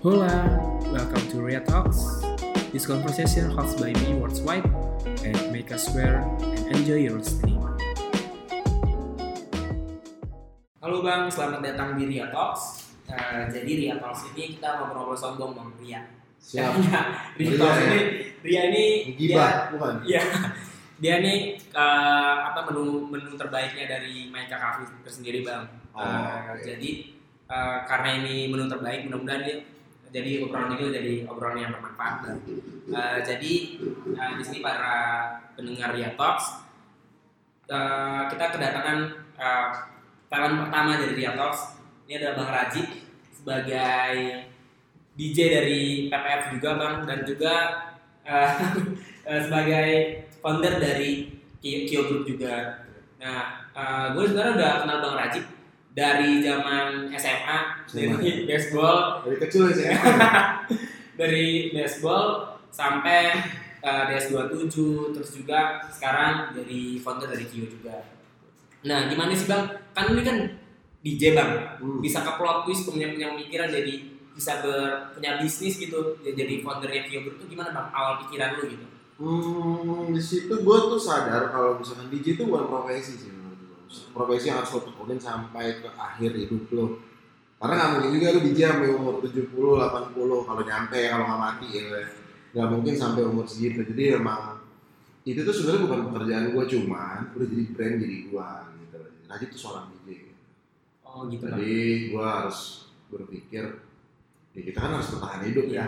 Hola, welcome to Ria Talks. This conversation hosted by me, Words White, and make us swear and enjoy your listening. Halo Bang, selamat datang di Ria Talks. Eh, jadi Ria Talks ini kita ngobrol-ngobrol sombong Bang Ria. Siap. Ria Ria Talks ya? ini, Ria ini dia, Gibah, bukan? Iya. Dia nih eh, apa menu menu terbaiknya dari Maika Cafe tersendiri bang. Oh, Eh, oke. Jadi eh, karena ini menu terbaik, mudah-mudahan dia jadi obrolan ini jadi obrolan yang bermanfaat. Eh, jadi eh, di sini para pendengar Ria Talks, eh, kita kedatangan eh, talent pertama dari Ria Talks. Ini adalah Bang Raji sebagai DJ dari PPF juga bang dan juga eh, sebagai founder dari Kio, Group juga. Nah, eh, gue sebenarnya udah kenal Bang Rajib dari zaman SMA, SMA. dari baseball, Dari kecil ya saya. dari baseball sampai eh, DS27, terus juga sekarang jadi founder dari Kio juga. Nah, gimana sih Bang? Kan ini kan DJ Bang, Hmm. bisa ke plot twist punya punya pemikiran jadi bisa ber, punya bisnis gitu ya, jadi foundernya Kio Group itu gimana bang awal pikiran lu gitu Hmm, di situ gue tuh sadar kalau misalkan DJ itu bukan profesi sih. Profesi yang harus lo tekunin sampai ke akhir hidup lo. Karena nggak mungkin juga lo DJ sampai umur 70, 80 kalau nyampe kalau nggak mati ya. Nggak mungkin sampai umur segitu. Jadi emang itu tuh sebenarnya bukan pekerjaan gue cuman udah jadi brand diri gue gitu. Raji tuh seorang DJ. oh gitu Jadi gue harus berpikir ya kita kan harus bertahan hidup ya.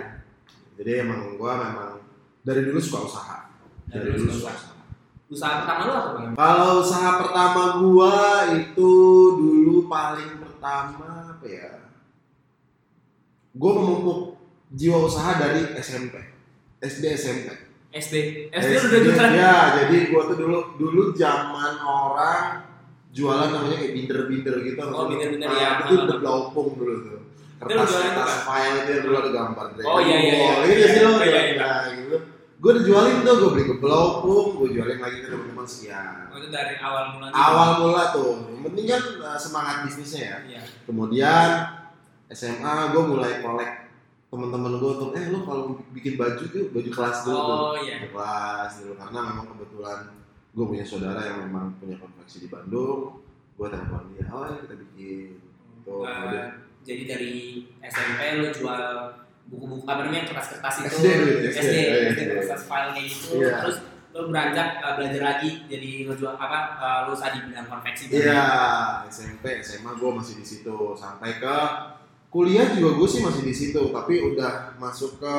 Jadi emang gue memang dari dulu suka usaha. Dari Dari, dulu suka usaha. Usaha pertama lu apa bang Kalau usaha pertama gua itu dulu paling pertama apa ya? Gua memupuk jiwa usaha dari SMP, SD SMP. SD SD udah jualan ya, jadi gua tuh dulu dulu zaman orang jualan namanya kayak binder-binder gitu. Oh, binder-binder, Nah, ya. Itu udah blaupung dulu tuh. Kertas kertas file itu yang dulu ada gambar Oh, iya, iya, iya. Oh, iya sih lo. Oh, iya, iya. Gitu. Gue udah jualin tuh, gue beli ke blaupung, gue jualin lagi ke teman-teman sekian oh, itu dari awal mula gitu. awal mula tuh. Yang penting kan uh, semangat bisnisnya ya. Iya. Kemudian SMA gue mulai kolek teman-teman gue tuh eh lu kalau bikin baju tuh baju kelas dulu tuh. Oh iya. Baju kelas dulu karena memang kebetulan gue punya saudara yang memang punya konveksi di Bandung. Gue telepon dia oh ya kita bikin. Tuh Eh, kemudian jadi dari SMP lu jual buku-buku apa namanya kertas-kertas itu SD SD, SD, iya, SD, iya. kertas file kayak gitu Iya. terus lu beranjak eh, belajar lagi jadi ngejual apa eh, lu usaha di bidang konveksi Iya, SMP, SMA gue masih di situ sampai ke kuliah juga gue sih masih di situ, tapi udah masuk ke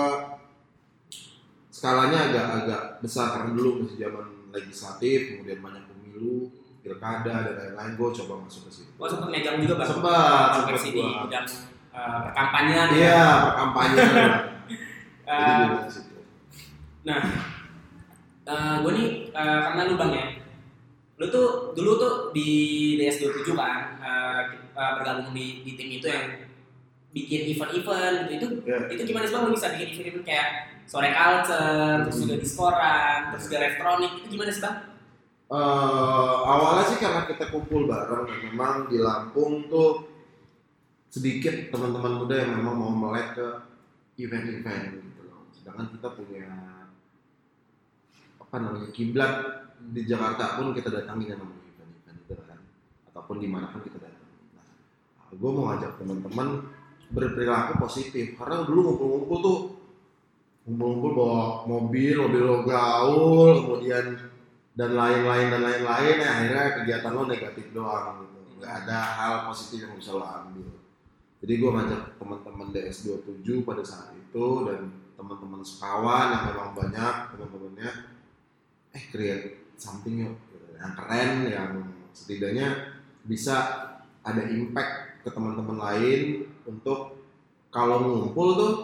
skalanya agak-agak besar karena dulu masih zaman legislatif, kemudian banyak pemilu, pilkada dan lain-lain. Gue coba masuk ke situ. Oh sempat megang juga bang Sempat, konveksi sempat di bidang uh, perkampanyan ya. Iya, perkampanye. Jadi Eh, gue di situ. nah, gue nih eh, karena lu bang ya, lu tuh dulu tuh di DS27 kan eh, eh, bergabung di, di tim itu yang bikin event-event gitu itu Iya. itu gimana sih bang lu bisa bikin event-event kayak sore culture, terus juga diskoran, terus juga elektronik itu gimana sih bang? Eh, awalnya sih karena kita kumpul bareng memang di Lampung tuh sedikit teman-teman muda yang memang mau melek ke event-event gitu loh. Sedangkan kita punya apa namanya kiblat di Jakarta pun kita datangi yang namanya event-event itu kan. Ataupun di mana pun kita datangi. Nah, gue mau ngajak teman-teman berperilaku positif. Karena dulu ngumpul-ngumpul tuh ngumpul-ngumpul bawa mobil, mobil lo gaul, kemudian dan lain-lain dan lain-lain. Ya akhirnya kegiatan lo negatif doang gitu. Nggak ada hal positif yang bisa lo ambil jadi gue ngajak teman-teman DS27 pada saat itu dan teman-teman sekawan yang memang banyak teman-temannya eh create something yuk gitu. yang keren yang setidaknya bisa ada impact ke teman-teman lain untuk kalau ngumpul tuh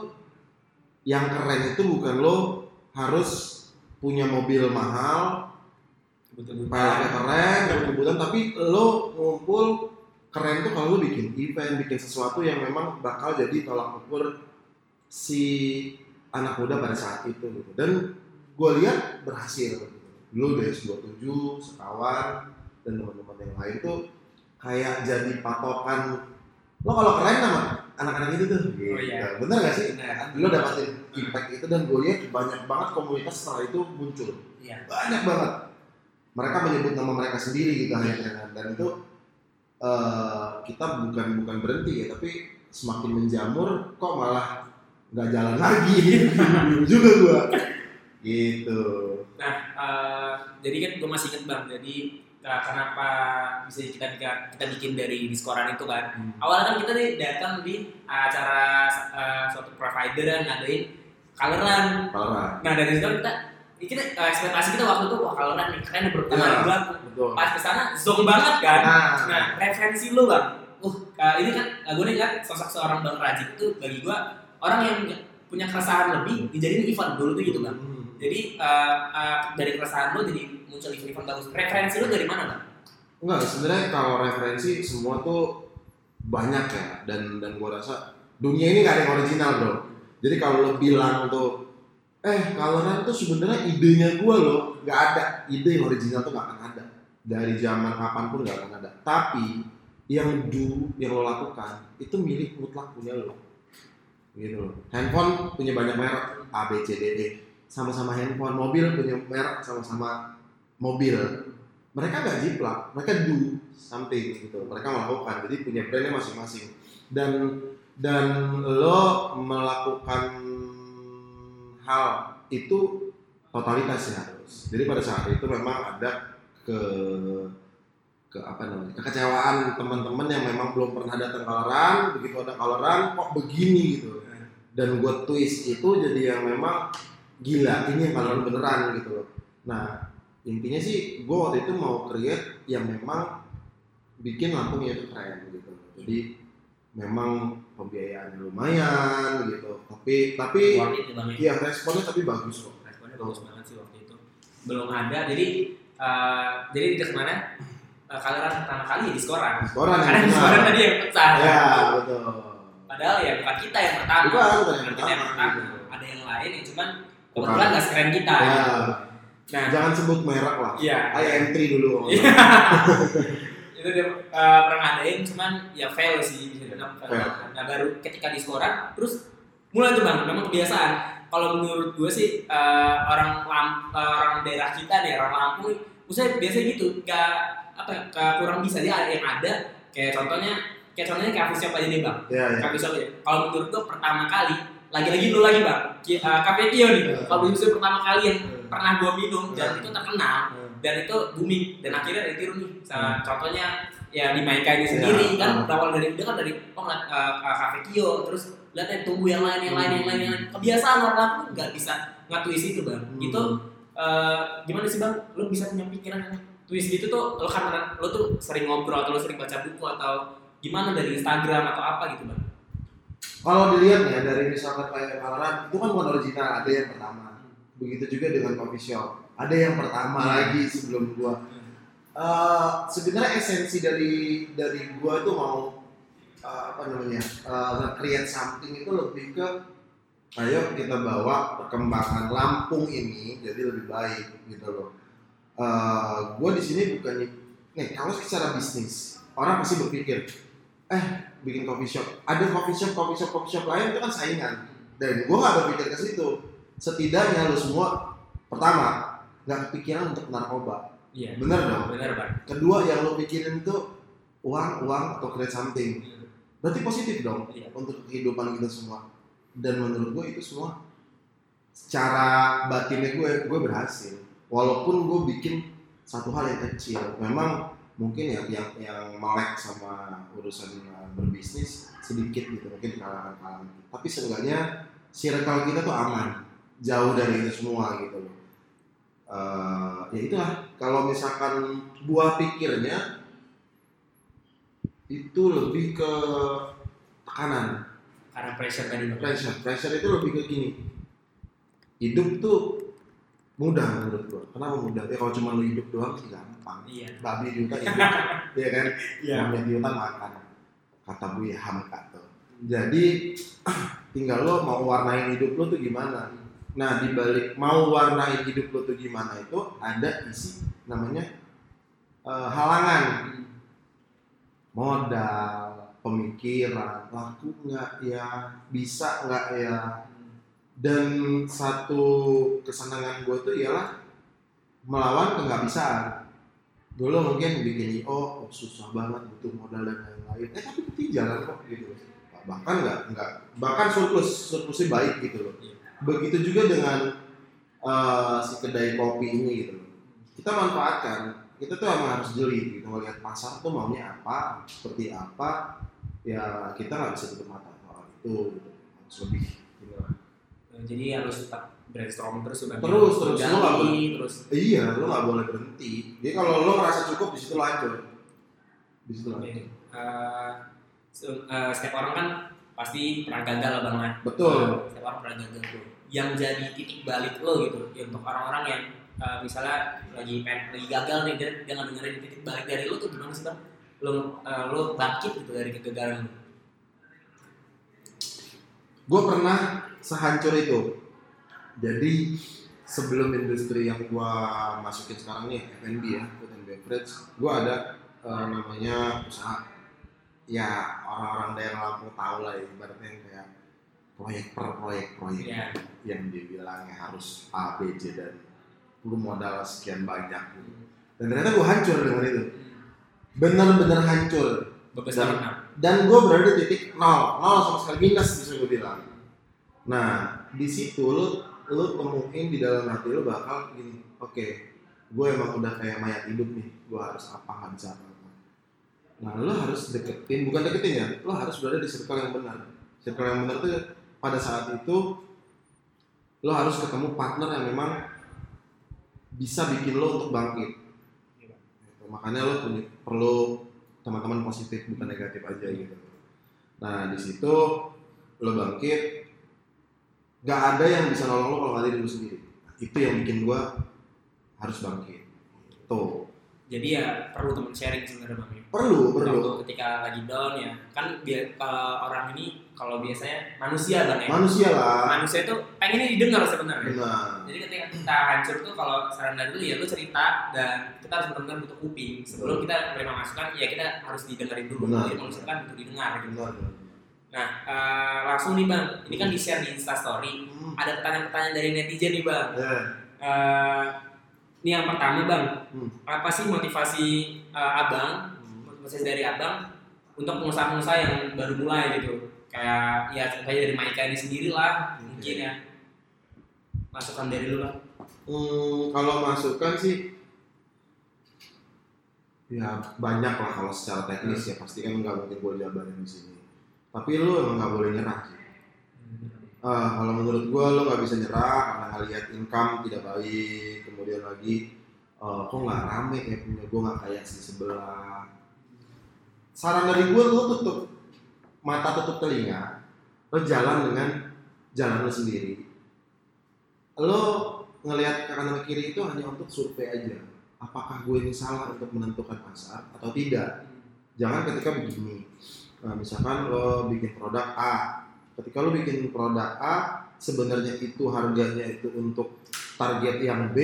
yang keren itu bukan lo harus punya mobil mahal. Peleknya keren, kebutuhan tapi lo ngumpul keren tuh kalau lo bikin event, bikin sesuatu yang memang bakal jadi tolak ukur si anak muda pada saat itu gitu. Dan gue lihat berhasil. Gitu. Dulu dari 27, sekawan dan teman-teman yang lain tuh kayak jadi patokan lo kalau keren sama anak-anak itu tuh gitu. Oh, iya. bener gak sih Benar. lo dapatin impact itu dan gue lihat banyak banget komunitas setelah itu muncul Iya. banyak banget mereka menyebut nama mereka sendiri gitu akhirnya kan. dan itu eh, kita bukan bukan berhenti ya tapi semakin menjamur kok malah nggak jalan lagi. Juga gua. Gitu. Nah, eh, jadi kan gue masih inget bang. Jadi eh, kenapa bisa kita kita, kita bikin dari Discordan itu kan? Awalnya kan kita nih datang di acara eh, suatu provider yang ngadain parah Nah dari situ kita kita eh, ekspektasi kita waktu itu wah coloran nih keren Iya. kali gua betul pas ke sana zong banget kan. nah, Nah referensi lo bang. Uh eh, ini kan gue nih kan sosok seorang bang Rajik itu bagi gue orang yang punya keresahan lebih dijadiin event dulu tuh gitu bang. Hmm. Jadi eh, eh, dari keresahan lo jadi muncul event-event bagus. Referensi lo dari mana bang? Enggak, sebenarnya kalau referensi semua tuh banyak ya dan dan gua rasa dunia ini gak ada yang original bro. Jadi kalau lo bilang tuh eh kaloran tuh sebenarnya idenya gua loh, nggak ada ide yang original tuh gak akan ada dari zaman kapan pun gak akan ada. Tapi yang do yang lo lakukan itu milik mutlak punya lo. Gitu loh. Handphone punya banyak merek A B C D E sama-sama handphone, mobil punya merek sama-sama mobil mereka nggak jiplak, mereka do something gitu, mereka melakukan, jadi punya brandnya masing-masing. Dan dan lo melakukan hal itu totalitas ya harus. Jadi pada saat itu memang ada ke ke apa namanya kekecewaan teman-teman yang memang belum pernah datang kaloran, begitu ada kaloran kok begini gitu. Dan gue twist itu jadi yang memang gila ini yang kaloran beneran gitu loh. Nah intinya sih gue waktu itu mau create yang memang bikin Lampungnya itu keren gitu jadi memang pembiayaannya lumayan gitu tapi tapi ya bang ya? ya responnya tapi bagus kok Responnya bagus banget sih waktu itu. Belum ada, jadi eh, jadi di ke mana? Uh, kalian pertama kali ya di Skoran. Skoran Karena di Skoran benar. tadi yang pecah. ya betul Padahal ya bukan kita yang pertama. Bukan, bukan yang kita yang pertama. pertama. Ada yang lain yang cuman kebetulan nggak sekeren kita. ya gitu. Nah, jangan sebut merek lah iya. IM3 dulu Iya. itu dia eh, pernah ngadain cuman ya fail sih bisa dibilang fail. Fail. Nah baru ketika di Skoran terus mulai tuh bang memang kebiasaan. Kalau menurut gue sih eh, orang Lam- eh, orang daerah kita nih orang Lampung, nih, maksudnya biasanya gitu gak apa ya, gak kurang bisa dia ada yang ada kayak contohnya kayak contohnya kafe shop aja deh bang ya ya kafe shop kalau menurut gue pertama kali lagi-lagi lu lagi bang eh, kafe nih Iya. kalau pertama kali yang. Pernah gue minum dan Hmm. itu terkenal dan itu booming dan akhirnya ditiru nih. Sa- contohnya ya di Maika ini sendiri Hmm. Ya, kan hmm. berawal dari dia kan dari oh ngeliat uh, uh, kafe Kio terus lihat eh, tunggu yang lain yang lain yang lain yang lain. Kebiasaan orang Lampung nggak bisa nge-twist itu bang. Hmm. itu uh, gimana sih bang? Lu bisa punya pikiran yang twist gitu tuh lo karena lo tuh sering ngobrol atau lo sering baca buku atau gimana dari Instagram atau apa gitu bang? Kalau dilihat ya dari misalkan kayak kaloran itu kan bukan original ada yang pertama begitu juga dengan coffee shop ada yang pertama Hmm. lagi sebelum gua. Eh, sebenarnya esensi dari dari gua itu mau eh, apa namanya eh, nge-create something itu lebih ke ayo kita bawa perkembangan Lampung ini jadi lebih baik gitu loh. Eh, gua di sini bukan nih kalau secara bisnis orang pasti berpikir eh bikin coffee shop. Ada coffee shop coffee shop coffee shop lain itu kan saingan. Dan gua nggak berpikir ke situ setidaknya lo semua pertama nggak kepikiran untuk narkoba. Iya. Bener dong. Benar bang. Kedua yang lo pikirin itu uang uang atau create something. Berarti positif dong Iya. untuk kehidupan kita semua. Dan menurut gue itu semua secara batinnya gue gue berhasil. Walaupun gue bikin satu hal yang kecil. Memang mungkin ya yang yang melek sama urusan berbisnis sedikit gitu mungkin kalangan kalangan tapi seenggaknya circle kita tuh aman jauh dari itu semua gitu loh. Eh, ya itulah. Kalau misalkan buah pikirnya itu lebih ke tekanan. Karena pressure tadi pressure. Pressure itu lebih ke gini. Hidup tuh mudah menurut gua. Kenapa mudah? Ya kalau cuma lu hidup doang sih gampang. Iya. Babi di hutan hidup. Ya kan? Monyet di hutan makan. Kata Buya Hamka tuh. Jadi tinggal lo mau warnain hidup lo tuh gimana nah di balik mau warnain hidup lo tuh gimana itu ada isi namanya eh, halangan. Modal pemikiran laku nggak ya bisa nggak ya. Dan satu kesenangan gue tuh ialah melawan kehabisaan dulu mungkin bikin IO oh, susah banget butuh modal dan lain-lain. Eh tapi jalan kok gitu. Bahkan nggak nggak bahkan surplus surplusnya baik gitu loh. Begitu juga dengan eh, si kedai kopi ini gitu. Kita manfaatkan kita tuh emang harus jeli gitu ngelihat pasar tuh maunya apa seperti apa ya kita nggak bisa tutup mata soal itu gitu. harus lebih gitu jadi harus tetap brainstorm terus. Terus, terus. Lu nggak boleh- terus. Iya lo nggak boleh berhenti. Jadi kalau lo merasa cukup di situ lanjut. Di situ lanjut. Se- eh, setiap orang kan pasti pernah gagal lah bang Nah, betul. Setiap orang pernah gagal tuh. Yang jadi titik balik lo gitu ya untuk orang-orang yang eh, misalnya lagi pengen lagi gagal nih dia, dia nggak dengerin titik balik dari lo tuh gimana sih bang? Lo eh, lo bangkit gitu dari kegagalan lo. Gue pernah sehancur itu. Jadi sebelum industri yang gue masukin sekarang nih F&B ya food and beverage gue ada eh, namanya usaha ya orang-orang daerah Lampung tahu lah ya, ibaratnya yang kayak proyek per proyek proyek ya yang dibilangnya harus A B C dan perlu modal sekian banyak gitu. dan ternyata gue hancur dengan itu. Benar-benar hancur. Bagus Dan- dan gue berada di titik nol nol sama sekali minus bisa gue bilang. Nah di situ lu lu temuin di dalam hati lu bakal gini oke gue emang udah kayak mayat hidup nih gue harus apa nggak bisa apa nah lu harus deketin bukan deketin ya lu harus berada di circle yang benar. Circle yang benar tuh pada saat itu lu harus ketemu partner yang memang bisa bikin lo untuk bangkit. Gitu. makanya lo punya, perlu teman-teman positif bukan negatif aja gitu. Nah di situ lo bangkit nggak ada yang bisa nolong lo kalau nggak diri lo sendiri. Itu yang bikin gua harus bangkit. Tuh. Jadi ya perlu teman sharing sebenarnya bang ya. Perlu perlu. Waktu ketika lagi down ya. Kan biar kalau orang ini kalau biasanya manusia bang ya. Manusia lah. Manusia itu pengennya didengar sebenarnya. Benar. Jadi ketika kita hancur tuh kalau saran dari lu ya lu cerita dan kita harus benar-benar butuh kuping. Sebelum kita menerima masukan ya kita harus didengarin dulu. Benar. jadi manusia kan butuh didengar gitu. Benar nah eh, langsung nih bang. Ini kan di share di instastory Hmm. ada pertanyaan-pertanyaan dari netizen nih bang. Ya. Eh, ini yang pertama bang. Hmm. apa sih motivasi eh, abang motivasi dari abang untuk pengusaha-pengusaha yang baru mulai gitu. Kayak ya contohnya dari Maika ini sendiri lah mungkin ya. Masukan dari lu lah. Hmm, kalau masukan sih ya banyak lah kalau secara teknis ya. Pasti kan nggak mungkin gue jabarin di sini. Tapi lu emang nggak boleh nyerah sih. Ah, kalau menurut gue lo nggak bisa nyerah karena ngelihat income tidak baik kemudian lagi eh, kok nggak rame ya punya gue nggak kayak si sebelah saran dari gue lo tutup mata tutup telinga lo jalan dengan jalan lo sendiri. Lo ngelihat ke kanan ke kiri itu hanya untuk survei aja apakah gue ini salah untuk menentukan pasar atau tidak. Jangan ketika begini. Nah, misalkan lo bikin produk A ketika lo bikin produk A sebenarnya itu harganya itu untuk target yang B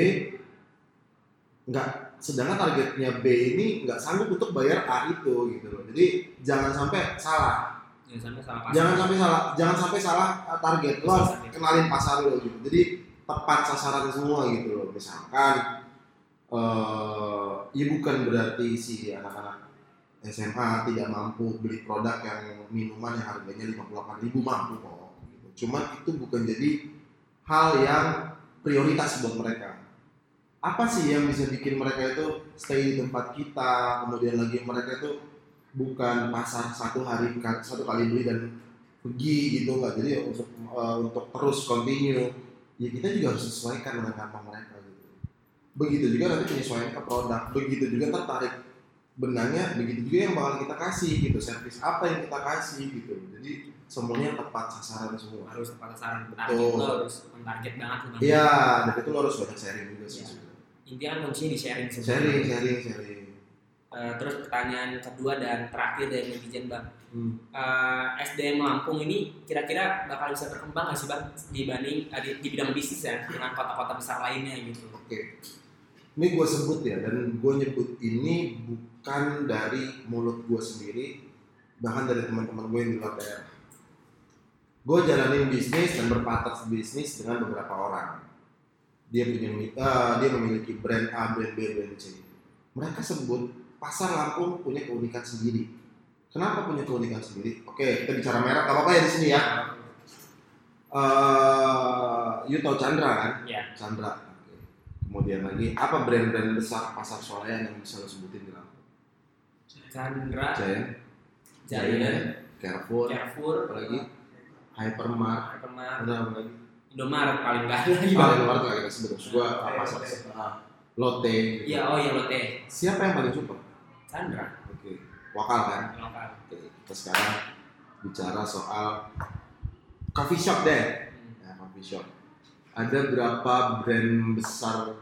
nggak sedangkan targetnya B ini nggak sanggup untuk bayar A itu gitu loh. Jadi jangan sampai salah. Jangan sampai salah pasar. Jangan sampai salah jangan sampai salah uh, target lo harus kenalin pasar lo gitu. Jadi tepat sasaran semua gitu loh. Misalkan eh ya bukan berarti si anak-anak SMA tidak mampu beli produk yang minuman yang harganya 58 ribu mampu kok gitu. cuman itu bukan jadi hal yang prioritas buat mereka apa sih yang bisa bikin mereka itu stay di tempat kita kemudian lagi mereka itu bukan pasar satu hari satu kali beli dan pergi gitu nggak? Jadi untuk eh, untuk terus continue ya kita juga harus sesuaikan dengan kantong mereka gitu. Begitu juga nanti penyesuaian ke produk begitu juga tertarik benangnya begitu juga yang bakal kita kasih gitu servis apa yang kita kasih gitu. Jadi semuanya tepat sasaran semua. Harus tepat sasaran. Betul. target lo harus mentarget banget iya dan itu lo harus banyak sharing juga sih. Iya. Intinya kan kuncinya di sharing sebenarnya. sharing sharing sharing Eh, terus pertanyaan kedua dan terakhir dari netizen bang Hmm. Eh, SDM Lampung ini kira-kira bakal bisa berkembang nggak sih bang dibanding eh, di, di bidang bisnis ya dengan kota-kota besar lainnya gitu Oke. Ini gue sebut ya, dan gue nyebut ini bukan dari mulut gue sendiri, bahkan dari teman-teman gue yang di luar daerah gue jalanin bisnis dan berpartner bisnis dengan beberapa orang dia punya eh, dia memiliki brand A, brand B, brand C. Mereka sebut pasar Lampung punya keunikan sendiri. Kenapa punya keunikan sendiri? Oke kita bicara merek apa apa ya di sini ya. Eh, you tahu Chandra kan? Ya. Chandra. Oke. kemudian lagi apa brand-brand besar pasar swalayan yang bisa lo sebutin di Lampung? Chandra, Giant. Giant, Carrefour. Carrefour, apalagi Hypermart. Hypermart, ada apa lagi Indomaret paling gak ada lagi. paling tuh kita sebut terus gua apa pasar ah, Lotte. Iya, oh iya Lotte, siapa yang paling support? Chandra, oke lokal kan? Lokal. oke kita sekarang bicara soal coffee shop deh. Hmm. ya coffee shop. Ada berapa brand besar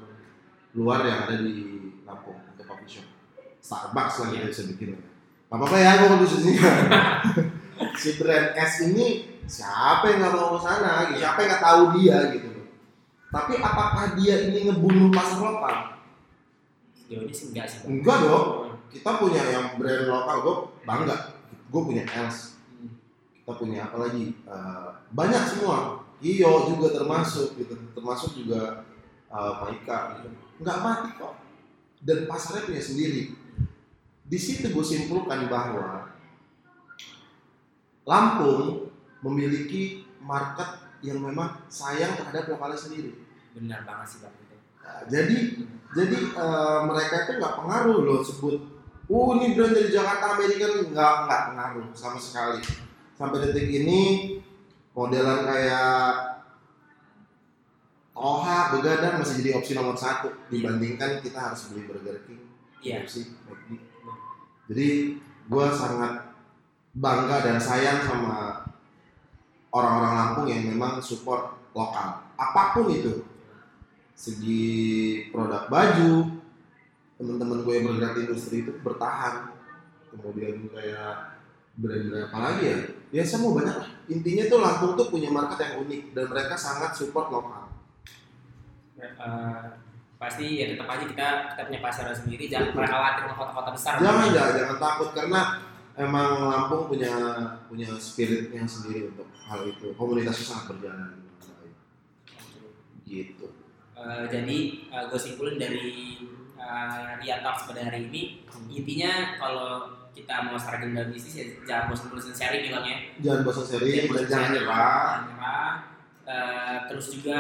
luar yang ada di Lampung? Untuk coffee shop? Starbucks lah kita Iya. bisa bikin Gak apa-apa ya gue kalau sini si brand S ini siapa yang nggak mau ke sana gitu. siapa yang nggak tahu dia gitu? Tapi apakah dia ini ngebunuh pasar lokal Sejauh ini sih enggak sih. Enggak dong. Kita punya yang brand lokal. Gue bangga. Gue punya Els. Hmm. kita punya apa lagi? Eh, banyak semua. Iyo juga termasuk gitu. Termasuk juga uh, Maika gitu. nggak mati kok. Dan pasarnya punya sendiri. Di situ gue simpulkan bahwa Lampung memiliki market yang memang sayang terhadap lokalnya sendiri Benar banget sih bang itu. Nah, jadi jadi eh, mereka itu nggak pengaruh loh sebut uh ini brand dari Jakarta Amerika nggak nggak pengaruh sama sekali sampai detik ini modelan kayak Toha, Begadang masih jadi opsi nomor satu dibandingkan kita harus beli Burger King, Iya. KFC, McD. Jadi gue sangat bangga dan sayang sama orang-orang Lampung yang memang support lokal, apa pun itu. Segi produk baju teman-teman gue yang bergerak di industri itu bertahan. Kemudian kayak brand-brand apa lagi ya? Ya semua banyak lah. Intinya tuh Lampung tuh punya market yang unik dan mereka sangat support lokal. Eh, pasti ya tetap aja kita kita punya pasar sendiri. Jangan pernah khawatir sama kota-kota besar. Jangan jangan jangan takut. Karena emang Lampung punya punya spiritnya sendiri untuk hal itu. Komunitasnya sangat berjalan. Gitu. Eh, jadi gue simpulin dari uh, Ria Talks pada hari ini intinya kalau kita mau strategi dalam bisnis ya jangan bosan-bosan sharing bilang ya. Jangan bosan jangan sharing, nyerah. Jangan nyerah. Eh, terus juga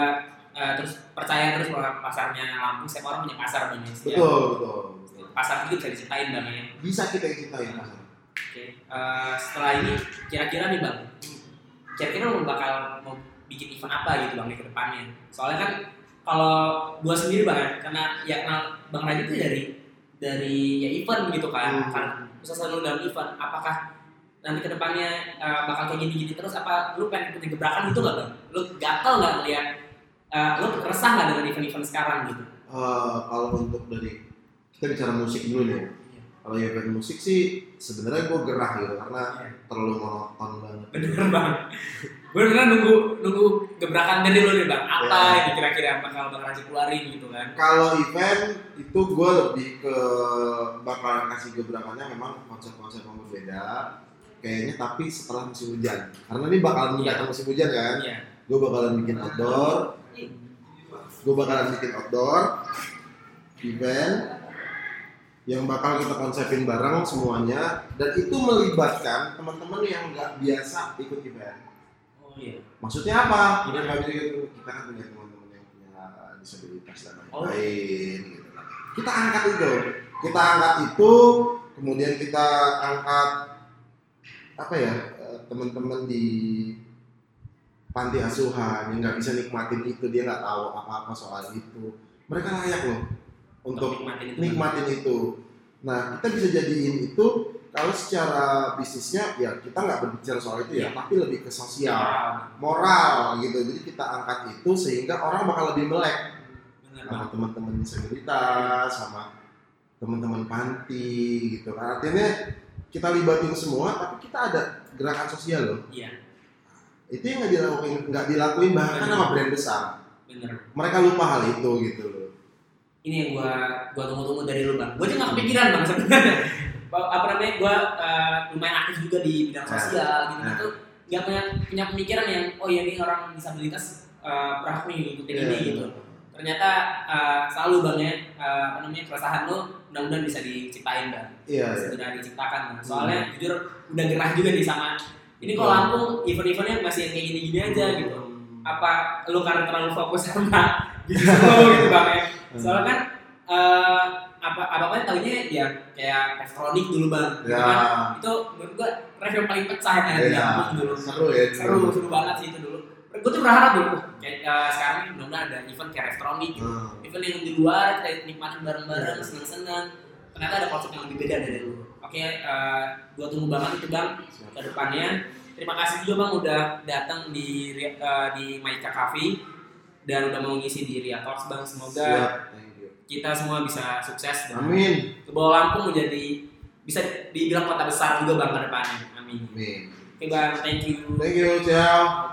eh, terus percaya terus bahwa pasarnya Lampung setiap orang punya pasar ya. Setiap betul betul. Betul. pasar itu bisa diceritain bang ya. Bisa kita cintai pasar Oke, eh, setelah ini kira-kira nih bang, kira-kira lo bakal mau bikin event apa gitu bang di ke depannya? Soalnya kan kalau gua sendiri bang, ya, karena ya kenal bang Raja itu dari dari ya event gitu kan, Hmm. kan usaha selalu dalam event. Apakah nanti ke depannya eh, bakal kayak gini-gini terus? Apa lu pengen ikutin gebrakan gitu nggak bang? Lu gatel nggak ngeliat? eh, lu resah nggak dengan event-event sekarang gitu? Eh, kalau untuk dari kita bicara musik dulu nih kalau event musik sih sebenarnya gue gerah gitu karena Iya. terlalu monoton banget Bener bang. Gue beneran nunggu nunggu gebrakan dari lo nih bang. Apa Iya. yang kira-kira bakal bang Raji keluarin gitu kan? kalau event itu gue lebih ke bakalan kasih gebrakannya memang konsep-konsep yang berbeda kayaknya tapi setelah musim hujan karena ini bakalan Iya. mendatang musim hujan kan Iya. gue bakalan bikin outdoor gue bakalan bikin outdoor event yang bakal kita konsepin bareng semuanya. Dan itu melibatkan teman-teman yang nggak biasa ikut event. Oh iya. maksudnya apa? Kita nggak bisa gitu kita kan punya teman-teman yang punya disabilitas dan Oh. lain-lain gitu kan. kita angkat itu. Kita angkat itu kemudian kita angkat apa ya eh, teman-teman di panti asuhan yang nggak bisa nikmatin itu dia nggak tahu apa-apa soal itu. Mereka layak loh untuk nikmatin itu. nikmatin itu. Nah, kita bisa jadiin itu kalau secara bisnisnya ya kita nggak berbicara soal itu ya, tapi lebih ke sosial, Bang. moral gitu. Jadi kita angkat itu sehingga orang bakal lebih melek Bener sama teman-teman disabilitas, sama teman-teman panti gitu. Nah, artinya kita libatin semua, tapi kita ada gerakan sosial loh. Iya. Itu yang nggak dilakuin, nggak dilakuin bahkan sama brand besar. Bener. Mereka lupa hal itu gitu loh. Ini yang gua gua tunggu-tunggu dari lu bang. Gua juga nggak kepikiran bang sebenarnya. Apa namanya gue lumayan aktif juga di bidang Nah. sosial gitu gitu nggak punya punya pemikiran yang oh ya ini orang disabilitas uh, berhak nih ngikutin Iya, ini iya. gitu ternyata uh, selalu bang ya uh, apa namanya keresahan lo mudah-mudahan bisa diciptain bang Iya, iya. segera diciptakan Bang. soalnya jujur udah gerah juga nih sama ini kalau Hmm. Lampung event-eventnya masih kayak gini-gini aja gitu Hmm. apa lu karena terlalu fokus sama lu gitu bang ya soalnya kan eh, apa apa apa tahunya ya kayak elektronik dulu bang gitu Ya. kan. Itu menurut gua ref yang paling pecah kan Iya. Lampung dulu. Seru ya. seru seru banget sih itu dulu. Gue tuh berharap dulu kayak eh, sekarang ini mudah-mudahan ada event kayak elektronik gitu. Hmm. event yang di luar kita nikmatin bareng-bareng seneng-seneng. Ternyata ada konsep yang lebih beda dari dulu oke eh, gua tunggu banget itu bang ke depannya. Terima kasih juga bang udah datang di eh, di Maika Cafe dan udah mau ngisi di Ria Talks bang semoga Siap. Kita semua bisa sukses dan Amin. ke bawah Lampung menjadi bisa dibilang kota besar juga bang ke depannya amin Amin. oke bang thank you Thank you, ciao.